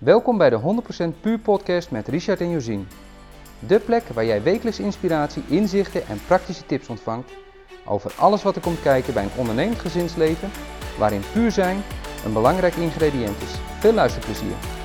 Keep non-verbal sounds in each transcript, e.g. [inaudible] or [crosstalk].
Welkom bij de 100% Puur Podcast met Richard en Josien. De plek waar jij wekelijks inspiratie, inzichten en praktische tips ontvangt over alles wat er komt kijken bij een ondernemend gezinsleven, waarin puur zijn een belangrijk ingrediënt is. Veel luisterplezier.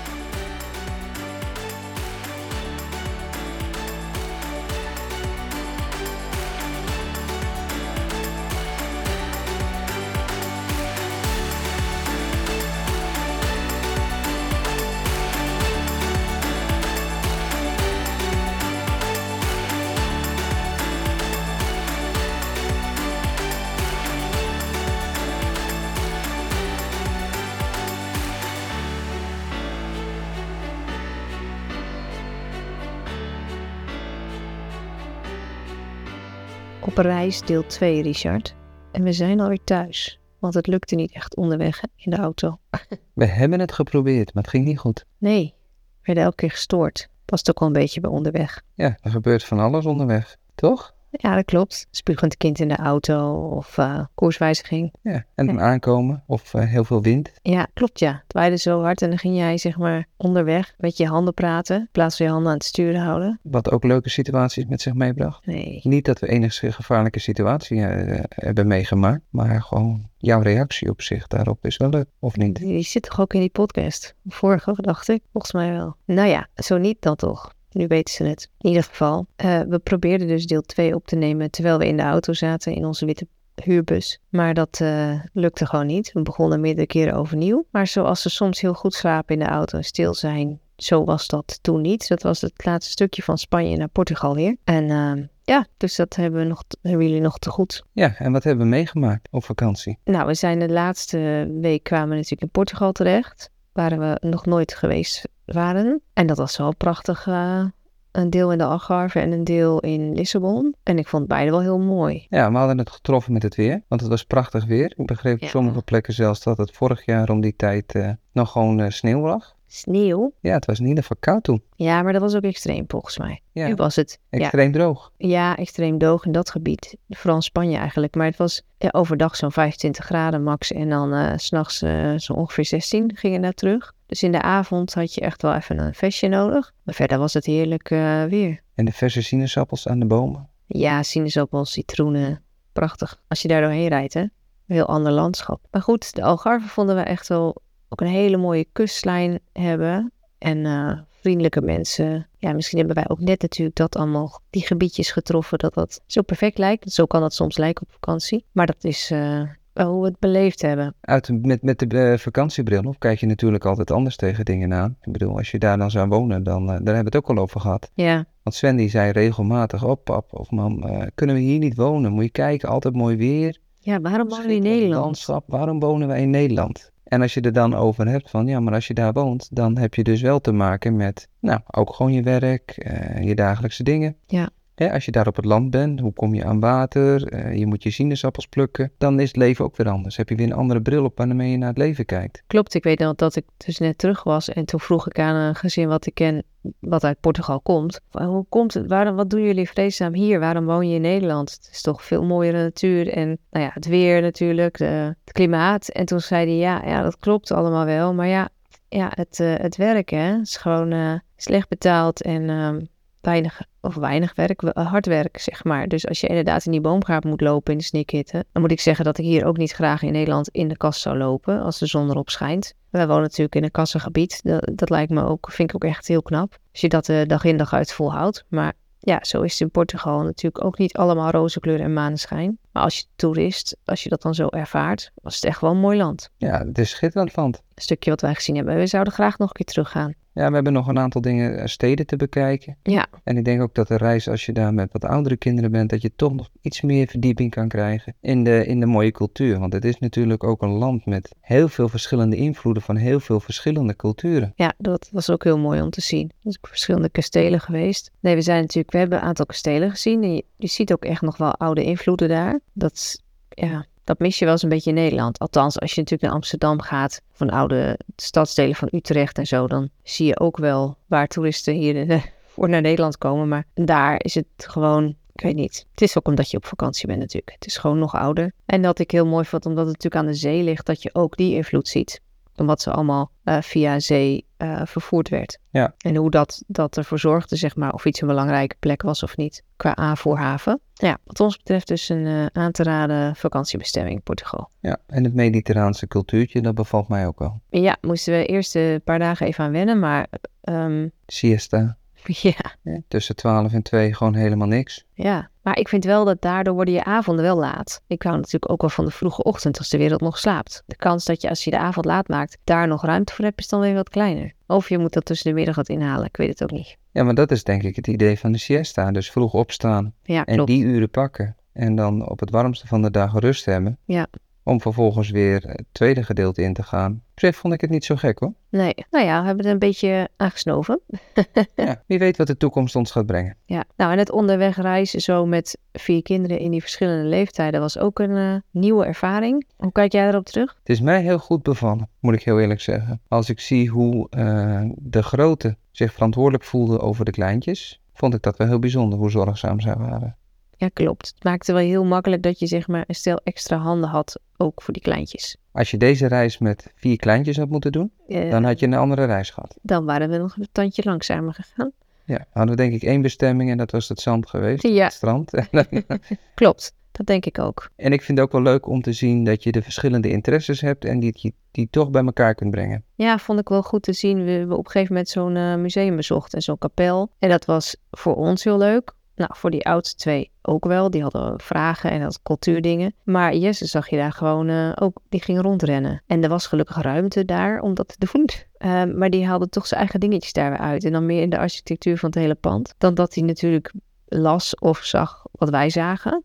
Op reis deel 2, Richard. En we zijn alweer thuis, want het lukte niet echt onderweg hè, in de auto. [laughs] We hebben het geprobeerd, maar het ging niet goed. Nee, we werden elke keer gestoord. Past ook wel een beetje bij onderweg. Ja, er gebeurt van alles onderweg, toch? Ja, dat klopt. Spuugend kind in de auto of eh, koerswijziging. Ja, en dan aankomen of eh, heel veel wind. Ja, klopt ja. Het waaide zo hard en dan ging jij zeg maar onderweg met je handen praten. In plaats van je handen aan het sturen houden. Wat ook leuke situaties met zich meebracht. Nee. Niet dat we enige gevaarlijke situatie eh, hebben meegemaakt, maar gewoon jouw reactie op zich daarop is wel leuk, of niet? Die zit toch ook in die podcast? Vorige, dacht ik. Volgens mij wel. Nou ja, zo niet dan toch. Nu weten ze het. In ieder geval, eh, we probeerden dus deel 2 op te nemen terwijl we in de auto zaten in onze witte huurbus. Maar dat eh, lukte gewoon niet. We begonnen meerdere keren overnieuw. Maar zoals ze soms heel goed slapen in de auto en stil zijn, zo was dat toen niet. Dat was het laatste stukje van Spanje naar Portugal weer. En ehm, ja, dus dat hebben, we nog, hebben jullie nog te goed. Ja, en wat hebben we meegemaakt op vakantie? Nou, we zijn de laatste week kwamen we natuurlijk in Portugal terecht. Waar we nog nooit geweest waren. En dat was wel prachtig. eh, een deel in de Algarve en een deel in Lissabon. En ik vond beide wel heel mooi. Ja, we hadden het getroffen met het weer, want het was prachtig weer. Ik begreep op Ja. sommige plekken zelfs dat het vorig jaar om die tijd eh, nog gewoon eh, sneeuw lag. Sneeuw. Ja, het was in ieder geval koud toen. Ja, maar dat was ook extreem volgens mij. Ja, Nu was het ja, extreem droog. ja, extreem droog in dat gebied. Vooral in Spanje eigenlijk. Maar het was overdag zo'n 25 graden max. En dan s s'nachts zo ongeveer 16 gingen naar terug. Dus in de avond had je echt wel even een vestje nodig. Maar verder was het heerlijk eh, weer. En de verse sinaasappels aan de bomen. Ja, sinaasappels, citroenen. Prachtig. Als je daar doorheen rijdt, hè. Een heel ander landschap. Maar goed, de Algarve vonden we echt wel ook een hele mooie kustlijn hebben. En eh, vriendelijke mensen. Ja, misschien hebben wij ook net natuurlijk dat allemaal, die gebiedjes getroffen, dat dat zo perfect lijkt. Zo kan dat soms lijken op vakantie. Maar dat is eh, hoe we het beleefd hebben. Uit, met, met de eh, vakantiebril op kijk je natuurlijk altijd anders tegen dingen aan. Ik bedoel, als je daar dan zou wonen, dan eh, daar hebben we het ook al over gehad. Ja, Want Sven die zei regelmatig, oh pap of mam, eh, kunnen we hier niet wonen? Moet je kijken, altijd mooi weer. ja waarom wonen we in Nederland? Landschap, waarom wonen wij in Nederland? En als je er dan over hebt van, ja, maar als je daar woont, dan heb je dus wel te maken met, nou, ook gewoon je werk, je dagelijkse dingen. Ja. Als je daar op het land bent, hoe kom je aan water? Eh, je moet je sinaasappels plukken. Dan is het leven ook weer anders. Heb je weer een andere bril op waarmee je naar het leven kijkt. Klopt, ik weet nog dat ik dus net terug was en toen vroeg ik aan een gezin wat ik ken, wat uit Portugal komt. Hoe komt het? Waarom, wat doen jullie vreedzaam hier? Waarom woon je in Nederland? Het is toch veel mooiere natuur en nou ja, het weer natuurlijk, het klimaat. En toen zei hij, ja, ja, dat klopt allemaal wel, maar ja, ja het, eh, het werk hè, is gewoon eh, slecht betaald en ehm, weinig, of weinig werk, we- hard werk zeg maar. Dus als je inderdaad in die boomgaard moet lopen in de snikhitte, dan moet ik zeggen dat ik hier ook niet graag in Nederland in de kast zou lopen als de zon erop schijnt. Wij wonen natuurlijk in een kassengebied. Dat, dat lijkt me ook, vind ik ook echt heel knap. Als je dat de dag in dag uit volhoudt. Maar ja, zo is het in Portugal natuurlijk ook niet allemaal roze kleur en maneschijn. Maar als je toerist, als je dat dan zo ervaart, was het echt wel een mooi land. Ja, het is schitterend land. Een stukje wat wij gezien hebben. We zouden graag nog een keer teruggaan. Ja, we hebben nog een aantal dingen, eh, steden te bekijken. Ja. En ik denk ook dat de reis, als je daar met wat oudere kinderen bent, dat je toch nog iets meer verdieping kan krijgen in de, in de mooie cultuur. Want het is natuurlijk ook een land met heel veel verschillende invloeden van heel veel verschillende culturen. Ja, dat was ook heel mooi om te zien. Er zijn verschillende kastelen geweest. Nee, we zijn natuurlijk, we hebben een aantal kastelen gezien. En je, je ziet ook echt nog wel oude invloeden daar. Dat, is- ja, dat mis je wel eens een beetje in Nederland. Althans, als je natuurlijk naar Amsterdam gaat, van oude stadsdelen van Utrecht en zo, dan zie je ook wel waar toeristen hier eh, [laughs] voor naar Nederland komen. Maar daar is het gewoon, ik weet niet. Het is ook omdat je op vakantie bent natuurlijk. Het is gewoon nog ouder. En dat ik heel mooi vond, omdat het natuurlijk aan de zee ligt, dat je ook die invloed ziet omdat ze allemaal eh, via zee eh, vervoerd werd. Ja. En hoe dat, dat ervoor zorgde, zeg maar, of iets een belangrijke plek was of niet, qua aanvoerhaven. Ja, wat ons betreft dus een uh, aan te raden vakantiebestemming Portugal. Ja, en het mediterraanse cultuurtje, dat bevalt mij ook wel. Ja, moesten we eerst een paar dagen even aan wennen, maar... Um, Siesta. [laughs] Ja. ja. Tussen 12 en 2 gewoon helemaal niks. Ja, maar ik vind wel dat daardoor worden je avonden wel laat. Ik hou natuurlijk ook wel van de vroege ochtend als de wereld nog slaapt. De kans dat je als je de avond laat maakt daar nog ruimte voor hebt is dan weer wat kleiner. Of je moet dat tussen de middag wat inhalen, ik weet het ook niet. Ja, maar dat is denk ik het idee van de siesta. Dus vroeg opstaan ja, en die uren pakken. En dan op het warmste van de dag rust hebben. Ja. Om vervolgens weer het tweede gedeelte in te gaan. Op zich vond ik het niet zo gek hoor. Nee, nou ja, we hebben het een beetje aangesnoven. [laughs] ja, wie weet wat de toekomst ons gaat brengen. Ja, nou en het onderweg reizen zo met vier kinderen in die verschillende leeftijden was ook een uh, nieuwe ervaring. Hoe kijk jij erop terug? Het is mij heel goed bevallen, moet ik heel eerlijk zeggen. Als ik zie hoe uh, de grote zich verantwoordelijk voelden over de kleintjes, vond ik dat wel heel bijzonder hoe zorgzaam zij waren. Ja, klopt. Het maakte wel heel makkelijk dat je zeg maar een stel extra handen had, ook voor die kleintjes. Als je deze reis met vier kleintjes had moeten doen, uh, dan had je een andere reis gehad. Dan waren we nog een tandje langzamer gegaan. Ja, hadden we denk ik één bestemming en dat was het zand geweest, ja. het strand. [laughs] [laughs] klopt, dat denk ik ook. En ik vind het ook wel leuk om te zien dat je de verschillende interesses hebt en die, die, die toch bij elkaar kunt brengen. Ja, vond ik wel goed te zien. We hebben op een gegeven moment zo'n uh, museum bezocht en zo'n kapel. En dat was voor ons heel leuk. Nou, voor die oudste twee ook wel. Die hadden vragen en dat cultuurdingen. Maar Jesse zag je daar gewoon uh, ook, die ging rondrennen. En er was gelukkig ruimte daar om dat te doen. Uh, [laughs] maar die haalde toch zijn eigen dingetjes daar weer uit. En dan meer in de architectuur van het hele pand. Dan dat hij natuurlijk las of zag wat wij zagen.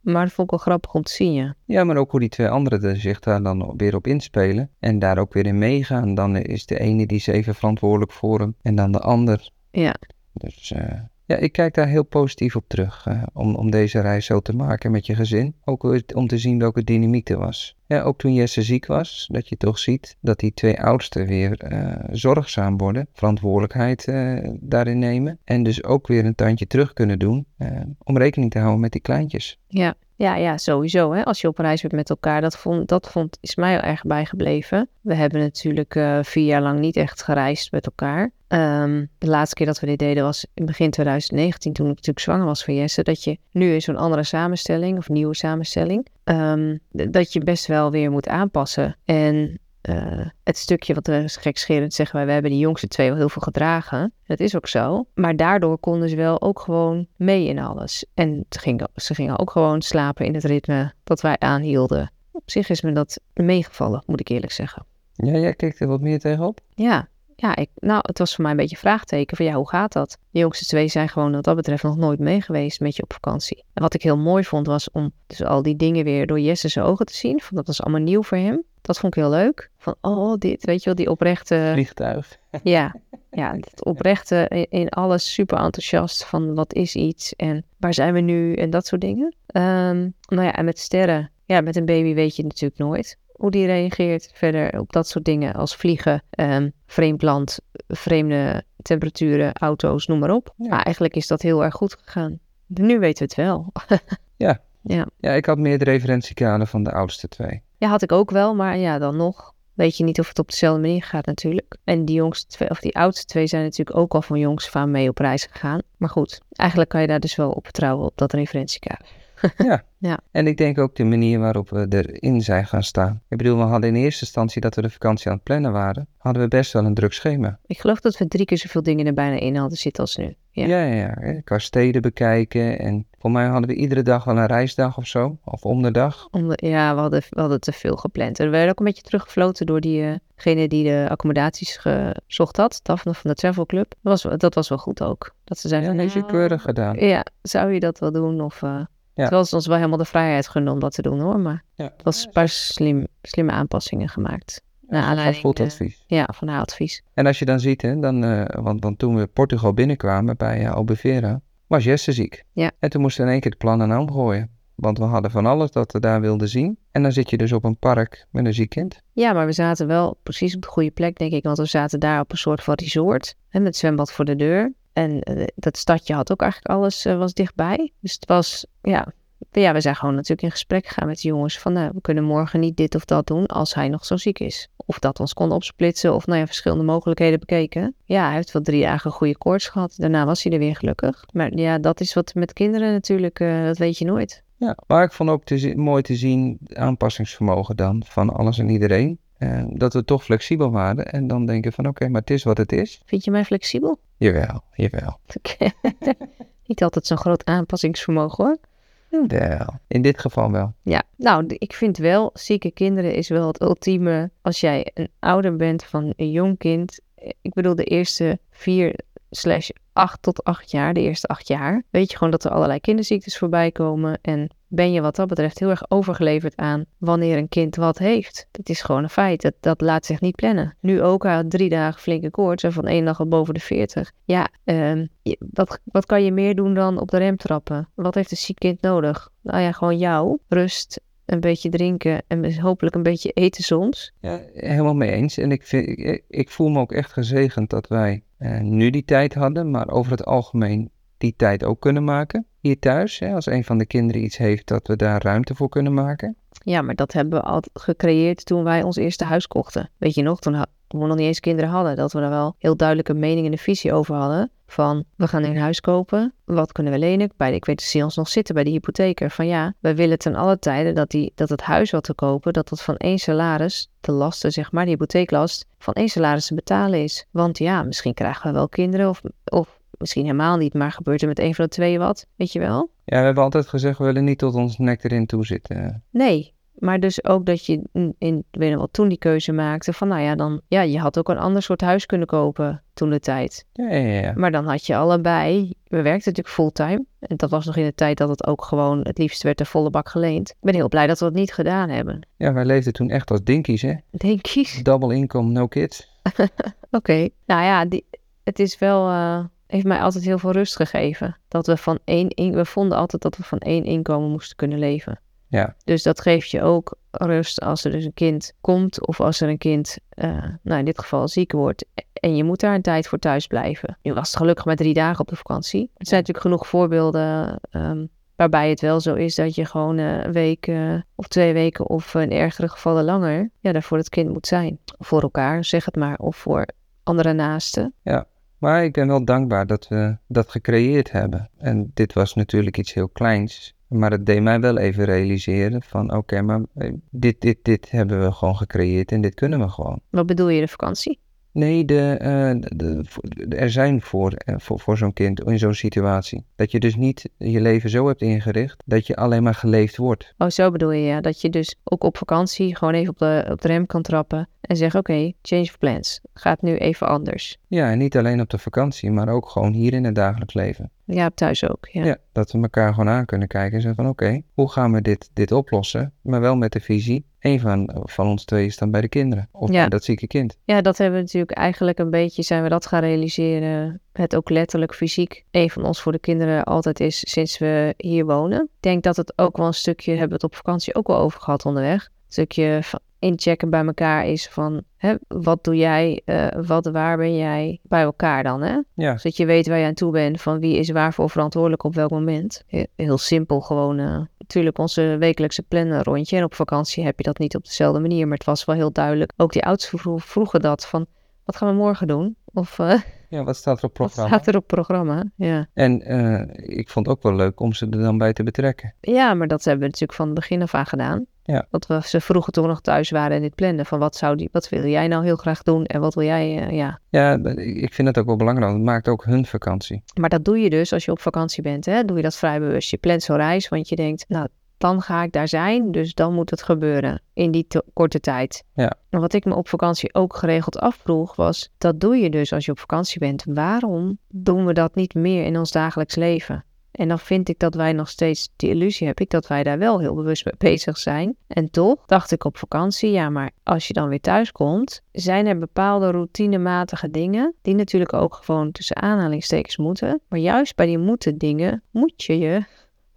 Maar dat vond ik wel grappig om te zien, ja. Ja, maar ook hoe die twee anderen zich daar dan weer op inspelen. En daar ook weer in meegaan. Dan is de ene die is even verantwoordelijk voor hem. En dan de ander. Ja. Dus... Uh... Ja, ik kijk daar heel positief op terug uh, om, om deze reis zo te maken met je gezin. Ook om te zien welke dynamiek er was. Ja, ook toen Jesse ziek was, dat je toch ziet dat die twee oudsten weer uh, zorgzaam worden, verantwoordelijkheid uh, daarin nemen. En dus ook weer een tandje terug kunnen doen om rekening te houden met die kleintjes. Ja, ja, ja, sowieso. Hè? Als je op reis bent met elkaar, dat, vond, dat vond, is mij heel erg bijgebleven. We hebben natuurlijk uh, vier jaar lang niet echt gereisd met elkaar. Um, de laatste keer dat we dit deden was in begin 2019, toen ik natuurlijk zwanger was van Jesse. Dat je nu in zo'n andere samenstelling, of nieuwe samenstelling, um, dat je best wel weer moet aanpassen. En uh, het stukje wat we gekscherend zeggen wij, we hebben die jongste twee wel heel veel gedragen. Dat is ook zo. Maar daardoor konden ze wel ook gewoon mee in alles. En ze gingen, ze gingen ook gewoon slapen in het ritme dat wij aanhielden. Op zich is me dat meegevallen, moet ik eerlijk zeggen. Ja, jij kijkt er wat meer tegenop? Ja, ja ik, nou, het was voor mij een beetje een vraagteken van ja, hoe gaat dat? De jongste twee zijn gewoon wat dat betreft nog nooit mee geweest met je op vakantie. En wat ik heel mooi vond was om dus al die dingen weer door Jesse's ogen te zien. Dat was allemaal nieuw voor hem. Dat vond ik heel leuk. Van, oh, dit, weet je wel, die oprechte... Vliegtuig. [laughs] Ja, ja het oprechte in, in alles super enthousiast van wat is iets en waar zijn we nu en dat soort dingen. Um, nou ja, en met sterren, ja, met een baby weet je natuurlijk nooit hoe die reageert verder op dat soort dingen als vliegen, um, vreemd land, vreemde temperaturen, auto's, noem maar op. Ja. Maar eigenlijk is dat heel erg goed gegaan. Nu weten we het wel. [laughs] ja. ja. Ja, ik had meer de referentiekader van de oudste twee. Ja, had ik ook wel, maar ja, dan nog weet je niet of het op dezelfde manier gaat natuurlijk. En die jongste twee, of die oudste twee zijn natuurlijk ook al van jongs af aan mee op reis gegaan. Maar goed, eigenlijk kan je daar dus wel op vertrouwen op dat referentiekader. [laughs] ja. ja, en ik denk ook de manier waarop we erin zijn gaan staan. Ik bedoel, we hadden in eerste instantie dat we de vakantie aan het plannen waren, hadden we best wel een druk schema. Ik geloof dat we drie keer zoveel dingen er bijna in hadden zitten als nu. Ja, ja, ja. ja. Qua steden bekijken en voor mij hadden we iedere dag wel een reisdag of zo, of om de dag. Om de, ja, we hadden, we hadden te veel gepland. En we werden ook een beetje teruggefloten door diegene die de accommodaties gezocht had, Daphne van de Travel Club. Dat was, dat was wel goed ook. Dat ze zeiden, ja, keurig gedaan. Ja, zou je dat wel doen of... Uh, ja. Terwijl ze ons wel helemaal de vrijheid gunnen om dat te doen hoor. Maar ja. het was een paar slim, slimme aanpassingen gemaakt. Ja, aanleiding, goed advies. Uh, ja, van haar advies. En als je dan ziet, hè, dan, uh, want, want toen we Portugal binnenkwamen bij uh, Albufeira, was Jesse ziek. Ja. En toen moesten we in één keer de plannen omgooien. Want we hadden van alles dat we daar wilden zien. En dan zit je dus op een park met een ziek kind. Ja, maar we zaten wel precies op de goede plek, denk ik. Want we zaten daar op een soort van resort. Hè, met zwembad voor de deur. En uh, dat stadje had ook eigenlijk alles, uh, was dichtbij. Dus het was, ja, ja, we zijn gewoon natuurlijk in gesprek gegaan met de jongens van, nou, we kunnen morgen niet dit of dat doen als hij nog zo ziek is. Of dat ons konden opsplitsen of nou ja, verschillende mogelijkheden bekeken. Ja, hij heeft wel drie dagen goede koorts gehad. Daarna was hij er weer gelukkig. Maar ja, dat is wat met kinderen natuurlijk, uh, dat weet je nooit. Ja, maar ik vond ook mooi te zien aanpassingsvermogen dan van alles en iedereen. Uh, dat we toch flexibel waren en dan denken van oké, maar het is wat het is. Vind je mij flexibel? Jawel, jawel. [laughs] [laughs] Niet altijd zo'n groot aanpassingsvermogen hoor. Ja, in dit geval wel. Ja, nou, ik vind wel, zieke kinderen is wel het ultieme. Als jij een ouder bent van een jong kind. Ik bedoel, de eerste vier slash acht tot acht jaar, de eerste acht jaar, weet je gewoon dat er allerlei kinderziektes voorbij komen. En ben je wat dat betreft heel erg overgeleverd aan wanneer een kind wat heeft. Dat is gewoon een feit. Dat, dat laat zich niet plannen. Nu ook al drie dagen flinke koorts en van één dag al boven de 40. Ja, um, wat, wat kan je meer doen dan op de rem trappen? Wat heeft een ziek kind nodig? Nou ja, gewoon jou, rust, een beetje drinken en hopelijk een beetje eten soms. Ja, helemaal mee eens. En ik, ik, voel me ook echt gezegend dat wij nu die tijd hadden, maar over het algemeen die tijd ook kunnen maken hier thuis. Hè, als een van de kinderen iets heeft, dat we daar ruimte voor kunnen maken. Ja, maar dat hebben we al gecreëerd toen wij ons eerste huis kochten. Weet je nog, toen, toen we nog niet eens kinderen hadden, dat we daar wel heel duidelijke mening en een visie over hadden. Van, we gaan een huis kopen, wat kunnen we lenen? Bij de, ik weet dat ze ons nog zitten bij de hypotheker. Van ja, wij willen ten alle tijden dat, die, dat het huis wat we kopen, dat dat van één salaris, de lasten zeg maar, de hypotheeklast, van één salaris te betalen is. Want ja, misschien krijgen we wel kinderen of, of misschien helemaal niet, maar gebeurt er met een van de twee wat, weet je wel? Ja, we hebben altijd gezegd, we willen niet tot ons nek erin toe zitten. Nee, maar dus ook dat je in, weet je wel, toen die keuze maakte van, nou ja, dan, ja, je had ook een ander soort huis kunnen kopen toen de tijd. Ja, ja, ja. Maar dan had je allebei, we werkten natuurlijk fulltime. En dat was nog in de tijd dat het ook gewoon, het liefst werd de volle bak geleend. Ik ben heel blij dat we dat niet gedaan hebben. Ja, wij leefden toen echt als dinkies, hè? Dinkies? Double income, no kids. [laughs] Oké, nou ja, die, het is wel... Uh, heeft mij altijd heel veel rust gegeven. Dat we van één, we vonden altijd dat we van één inkomen moesten kunnen leven. Ja. Dus dat geeft je ook rust als er dus een kind komt of als er een kind, uh, nou in dit geval ziek wordt en je moet daar een tijd voor thuis blijven. Nu was het gelukkig maar drie dagen op de vakantie. Er zijn natuurlijk genoeg voorbeelden um, waarbij het wel zo is dat je gewoon uh, een week uh, of twee weken of in ergere gevallen langer ja, daar voor het kind moet zijn. Voor elkaar, zeg het maar, of voor andere naasten. Ja. Maar ik ben wel dankbaar dat we dat gecreëerd hebben. En dit was natuurlijk iets heel kleins. Maar het deed mij wel even realiseren van oké, maar eh, dit, dit, dit hebben we gewoon gecreëerd en dit kunnen we gewoon. Wat bedoel je, de vakantie? Nee, de, uh, de, er zijn voor, eh, voor, voor zo'n kind in zo'n situatie. Dat je dus niet je leven zo hebt ingericht dat je alleen maar geleefd wordt. Oh, zo bedoel je ja. Dat je dus ook op vakantie gewoon even op de, op de rem kan trappen en zeggen: Oké, change of plans. Gaat nu even anders. Ja, en niet alleen op de vakantie, maar ook gewoon hier in het dagelijks leven. Ja, thuis ook. Ja. ja dat we elkaar gewoon aan kunnen kijken en zeggen: van oké, hoe gaan we dit, dit oplossen? Maar wel met de visie. Een van, van ons twee is dan bij de kinderen. Of bij dat zieke kind. Ja, dat hebben we natuurlijk eigenlijk een beetje, zijn we dat gaan realiseren. Het ook letterlijk fysiek een van ons voor de kinderen altijd is sinds we hier wonen. Ik denk dat het ook wel een stukje, hebben we het op vakantie ook wel over gehad onderweg. Een stukje van inchecken bij elkaar is van hè, wat doe jij, uh, wat waar ben jij bij elkaar dan, hè? Ja. Zodat je weet waar je aan toe bent, van wie is waarvoor verantwoordelijk op welk moment. Heel, simpel gewoon. Uh, natuurlijk onze wekelijkse plannen rondje en op vakantie heb je dat niet op dezelfde manier, maar het was wel heel duidelijk. Ook die oudsten vroegen dat van wat gaan we morgen doen? Of uh, [laughs] ja, wat staat er op programma? Wat staat er op programma, ja. En ik vond het ook wel leuk om ze er dan bij te betrekken. Ja, maar dat hebben we natuurlijk van het begin af aan gedaan. Ja. Dat we ze vroeger toen nog thuis waren en dit plannen. Van wat, zou die, wat wil jij nou heel graag doen en wat wil jij, uh, ja. Ja, ik vind het ook wel belangrijk. Het maakt ook hun vakantie. Maar dat doe je dus als je op vakantie bent. Hè? Doe je dat vrij bewust. Je plant zo'n reis, want je denkt, nou, dan ga ik daar zijn. Dus dan moet het gebeuren in die korte tijd. Ja. En wat ik me op vakantie ook geregeld afvroeg was, dat doe je dus als je op vakantie bent. Waarom doen we dat niet meer in ons dagelijks leven? En dan vind ik dat wij nog steeds die illusie heb ik dat wij daar wel heel bewust mee bezig zijn. En toch dacht ik op vakantie, ja, maar als je dan weer thuis komt, zijn er bepaalde routinematige dingen die natuurlijk ook gewoon tussen aanhalingstekens moeten. Maar juist bij die moeten dingen moet je je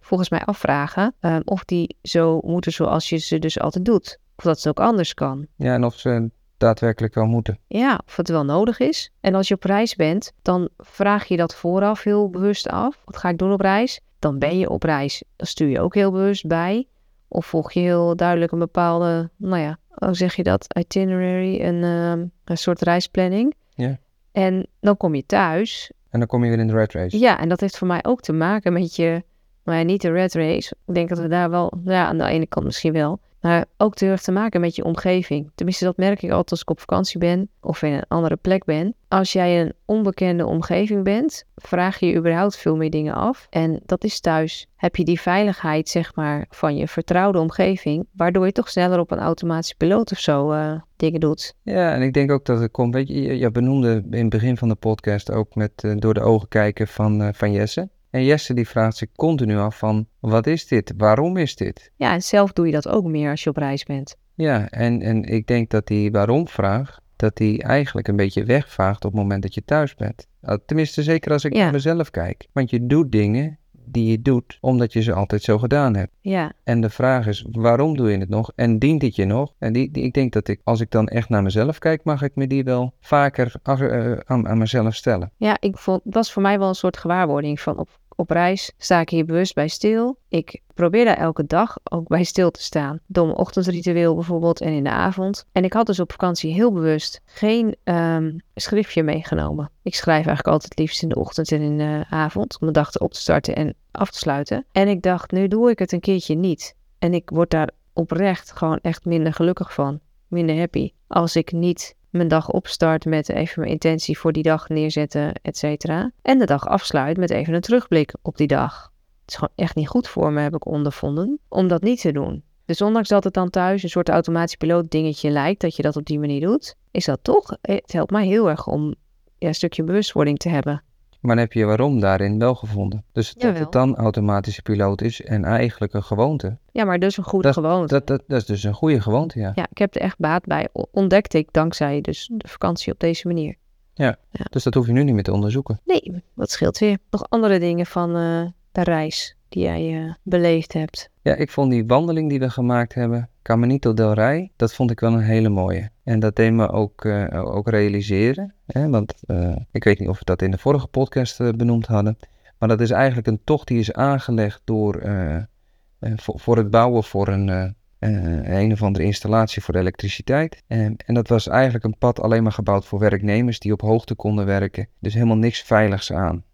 volgens mij afvragen uh, of die zo moeten zoals je ze dus altijd doet. Of dat het ook anders kan. Ja, en of ze daadwerkelijk wel moeten. Ja, of het wel nodig is. En als je op reis bent, dan vraag je dat vooraf heel bewust af. Wat ga ik doen op reis? Dan ben je op reis. Dan stuur je ook heel bewust bij. Of volg je heel duidelijk een bepaalde, nou ja, hoe zeg je dat? Itinerary, een, ehm, een soort reisplanning. Ja. En dan kom je thuis. En dan kom je weer in de red race. Ja, en dat heeft voor mij ook te maken met je, nou ja, niet de red race. Ik denk dat we daar wel, ja, aan de ene kant misschien wel. Maar ook erg te maken met je omgeving. Tenminste, dat merk ik altijd als ik op vakantie ben of in een andere plek ben. Als jij een onbekende omgeving bent, vraag je je überhaupt veel meer dingen af. En dat is thuis. Heb je die veiligheid, zeg maar, van je vertrouwde omgeving, waardoor je toch sneller op een automatische piloot of zo uh, dingen doet. Ja, en ik denk ook dat het komt, weet je, je benoemde in het begin van de podcast ook met uh, door de ogen kijken van, uh, van Jesse. En Jesse die vraagt zich continu af van, wat is dit? Waarom is dit? Ja, en zelf doe je dat ook meer als je op reis bent. Ja, en, en ik denk dat die waarom-vraag, dat die eigenlijk een beetje wegvaagt op het moment dat je thuis bent. Tenminste, zeker als ik ja. naar mezelf kijk. Want je doet dingen die je doet omdat je ze altijd zo gedaan hebt. Ja. En de vraag is, waarom doe je het nog? En dient het je nog? En die, die ik denk dat ik, als ik dan echt naar mezelf kijk, mag ik me die wel vaker af, uh, aan, aan mezelf stellen. Ja, ik vond, het was voor mij wel een soort gewaarwording van op op reis sta ik hier bewust bij stil. Ik probeer daar elke dag ook bij stil te staan. Door mijn ochtendritueel bijvoorbeeld en in de avond. En ik had dus op vakantie heel bewust geen um, schriftje meegenomen. Ik schrijf eigenlijk altijd liefst in de ochtend en in de avond. Om de dag op te starten en af te sluiten. En ik dacht, nu doe ik het een keertje niet. En ik word daar oprecht gewoon echt minder gelukkig van. Minder happy. Als ik niet mijn dag opstart met even mijn intentie voor die dag neerzetten, et cetera. En de dag afsluit met even een terugblik op die dag. Het is gewoon echt niet goed voor me, heb ik ondervonden, om dat niet te doen. Dus ondanks dat het dan thuis een soort automatisch piloot dingetje lijkt, dat je dat op die manier doet, is dat toch, het helpt mij heel erg om een stukje bewustwording te hebben. Maar dan heb je waarom daarin wel gevonden. Dus dat Jawel. het dan automatische piloot is en eigenlijk een gewoonte. Ja, maar dus een goede Dat, gewoonte. dat, dat, dat is dus een goede gewoonte, ja. Ja, ik heb er echt baat bij. Ontdekte ik dankzij dus de vakantie op deze manier. Dus dat hoef je nu niet meer te onderzoeken. Nee, dat scheelt weer. Nog andere dingen van eh, de reis die jij eh, beleefd hebt. Ja, ik vond die wandeling die we gemaakt hebben, Caminito del Rey, dat vond ik wel een hele mooie. En dat deed me ook, eh, ook realiseren. Hè? Want eh, ik weet niet of we dat in de vorige podcast benoemd hadden. Maar dat is eigenlijk een tocht die is aangelegd door, voor, voor het bouwen voor een, een of andere installatie voor elektriciteit. En, en dat was eigenlijk een pad alleen maar gebouwd voor werknemers die op hoogte konden werken. Dus helemaal niks veiligs aan.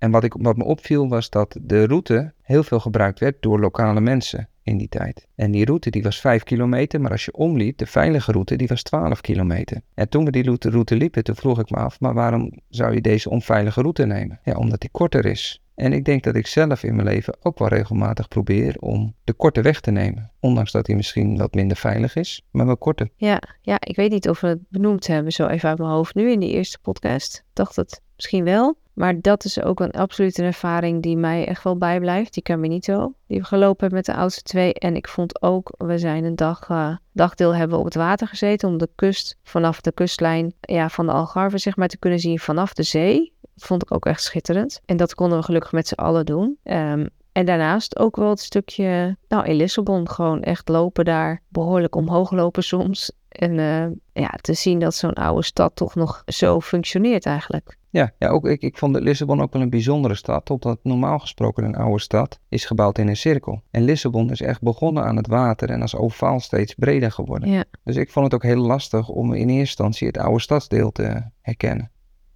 En wat, ik, wat me opviel was dat de route heel veel gebruikt werd door lokale mensen in die tijd. En die route die was 5 kilometer, maar als je omliep, de veilige route, die was 12 kilometer. En toen we die route, route liepen, toen vroeg ik me af, maar waarom zou je deze onveilige route nemen? Ja, omdat die korter is. En ik denk dat ik zelf in mijn leven ook wel regelmatig probeer om de korte weg te nemen. Ondanks dat die misschien wat minder veilig is, maar wel korter. Ja, ja, ik weet niet of we het benoemd hebben zo even uit mijn hoofd nu in die eerste podcast. Ik dacht het misschien wel. Maar dat is ook een absolute ervaring die mij echt wel bijblijft. Die Caminito, die we gelopen hebben met de oudste twee. En ik vond ook, we zijn een dag, eh, dagdeel hebben op het water gezeten. Om de kust, vanaf de kustlijn ja, van de Algarve zeg maar, te kunnen zien vanaf de zee. Dat vond ik ook echt schitterend. En dat konden we gelukkig met z'n allen doen. Ehm, en daarnaast ook wel het stukje, nou in Lissabon gewoon echt lopen daar. Behoorlijk omhoog lopen soms. En eh, ja, te zien dat zo'n oude stad toch nog zo functioneert eigenlijk. Ja, ja ook, ik, ik vond Lissabon ook wel een bijzondere stad, omdat normaal gesproken een oude stad is gebouwd in een cirkel. En Lissabon is echt begonnen aan het water en als ovaal steeds breder geworden. Ja. Dus ik vond het ook heel lastig om in eerste instantie het oude stadsdeel te herkennen.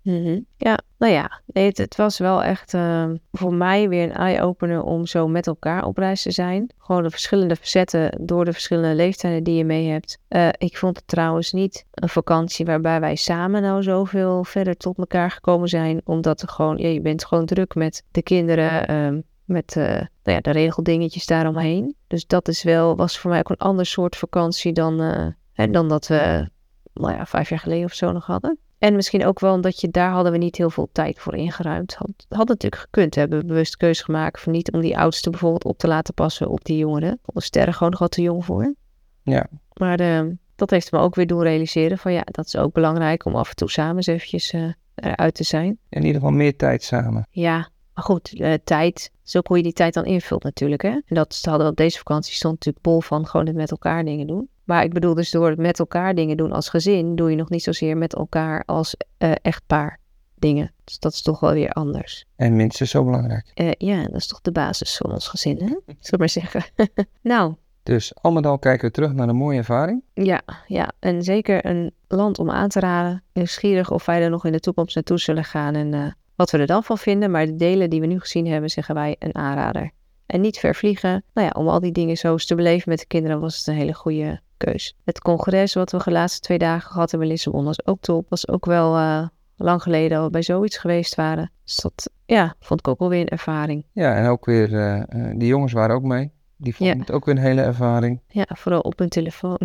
Mhm. Ja, nou ja, nee, het, het was wel echt ehm, voor mij weer een eye-opener om zo met elkaar op reis te zijn. Gewoon de verschillende facetten door de verschillende leeftijden die je mee hebt. Eh, ik vond het trouwens niet een vakantie waarbij wij samen nou zoveel verder tot elkaar gekomen zijn. Omdat er gewoon, je bent gewoon druk met de kinderen, ehm, met eh, nou ja, de regeldingetjes daaromheen. Dus dat is wel, was voor mij ook een ander soort vakantie dan, eh, hè, dan dat we, nou ja, vijf jaar geleden of zo nog hadden. En misschien ook wel omdat je daar hadden we niet heel veel tijd voor ingeruimd. Had, had natuurlijk gekund. We hebben bewust keuze gemaakt van niet om die oudste bijvoorbeeld op te laten passen op die jongeren. De sterren gewoon nog wat te jong voor. Ja. Maar eh, dat heeft me ook weer doen realiseren van ja, dat is ook belangrijk om af en toe samen eens eventjes eh, eruit te zijn. In ieder geval meer tijd samen. Ja, maar goed, eh, tijd. Zo hoe je die tijd dan invult natuurlijk. Hè? En dat hadden we op deze vakantie stond natuurlijk bol van gewoon het met elkaar dingen doen. Maar ik bedoel dus door met elkaar dingen doen als gezin, doe je nog niet zozeer met elkaar als uh, echtpaar dingen. Dus dat is toch wel weer anders. En minstens zo belangrijk. Uh, ja, dat is toch de basis van ons gezin, hè? [laughs] Zullen we maar zeggen. [laughs] nou. Dus al met al kijken we terug naar een mooie ervaring. Ja, ja, en zeker een land om aan te raden. Nieuwsgierig of wij er nog in de toekomst naartoe zullen gaan en uh, wat we er dan van vinden. Maar de delen die we nu gezien hebben, zeggen wij een aanrader. En niet ver vliegen. Nou ja, om al die dingen zo eens te beleven met de kinderen was het een hele goede keus. Het congres wat we de laatste twee dagen gehad hebben in Lissabon was ook top. Was ook wel uh, lang geleden al bij zoiets geweest waren. Dus dat ja, vond ik ook wel weer een ervaring. Ja, en ook weer, uh, uh, die jongens waren ook mee. Die vonden ja. het ook weer een hele ervaring. Ja, vooral op hun telefoon.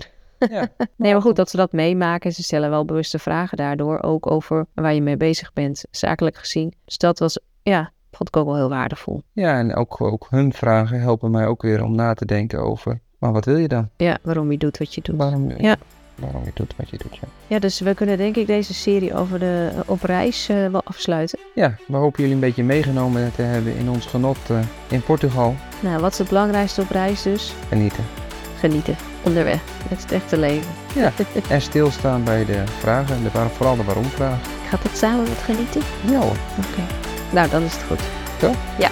Ja. [laughs] nee, maar goed dat ze dat meemaken. Ze stellen wel bewuste vragen daardoor. Ook over waar je mee bezig bent, zakelijk gezien. Dus dat was, ja, vond ik ook wel heel waardevol. Ja, en ook, ook hun vragen helpen mij ook weer om na te denken over, maar wat wil je dan? Ja, waarom je doet wat je doet. Waarom, ja. waarom je doet wat je doet, ja. Ja, dus we kunnen denk ik deze serie over de op reis uh, wel afsluiten. Ja, we hopen jullie een beetje meegenomen te hebben in ons genot uh, in Portugal. Nou, wat is het belangrijkste op reis dus? Genieten. Genieten, onderweg, met het echte leven. Ja, [laughs] en stilstaan bij de vragen, de, vooral de waarom-vragen. Gaat het samen met genieten? Ja hoor. Oké. Okay. Nou, dan is het goed. Zo? Ja.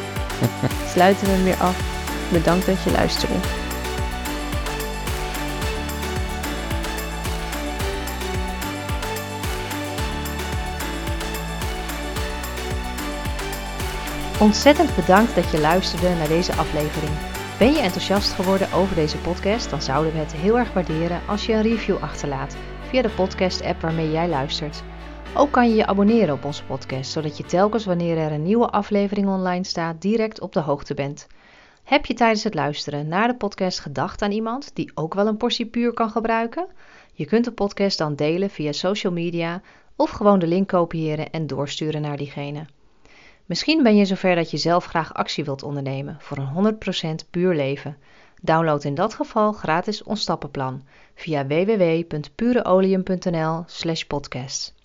[laughs] Sluiten we hem weer af. Bedankt dat je luisterde. Ontzettend bedankt dat je luisterde naar deze aflevering. Ben je enthousiast geworden over deze podcast? Dan zouden we het heel erg waarderen als je een review achterlaat via de podcast-app waarmee jij luistert. Ook kan je je abonneren op onze podcast, zodat je telkens wanneer er een nieuwe aflevering online staat, direct op de hoogte bent. Heb je tijdens het luisteren naar de podcast gedacht aan iemand die ook wel een portie puur kan gebruiken? Je kunt de podcast dan delen via social media of gewoon de link kopiëren en doorsturen naar diegene. Misschien ben je zover dat je zelf graag actie wilt ondernemen voor een 100% puur leven. Download in dat geval gratis ons stappenplan via www.pureolium.nl/podcast.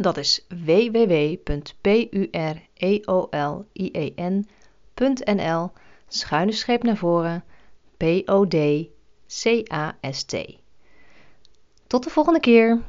Dat is www.pureolien.nl schuine streep naar voren P-O-D-C-A-S-T. Tot de volgende keer!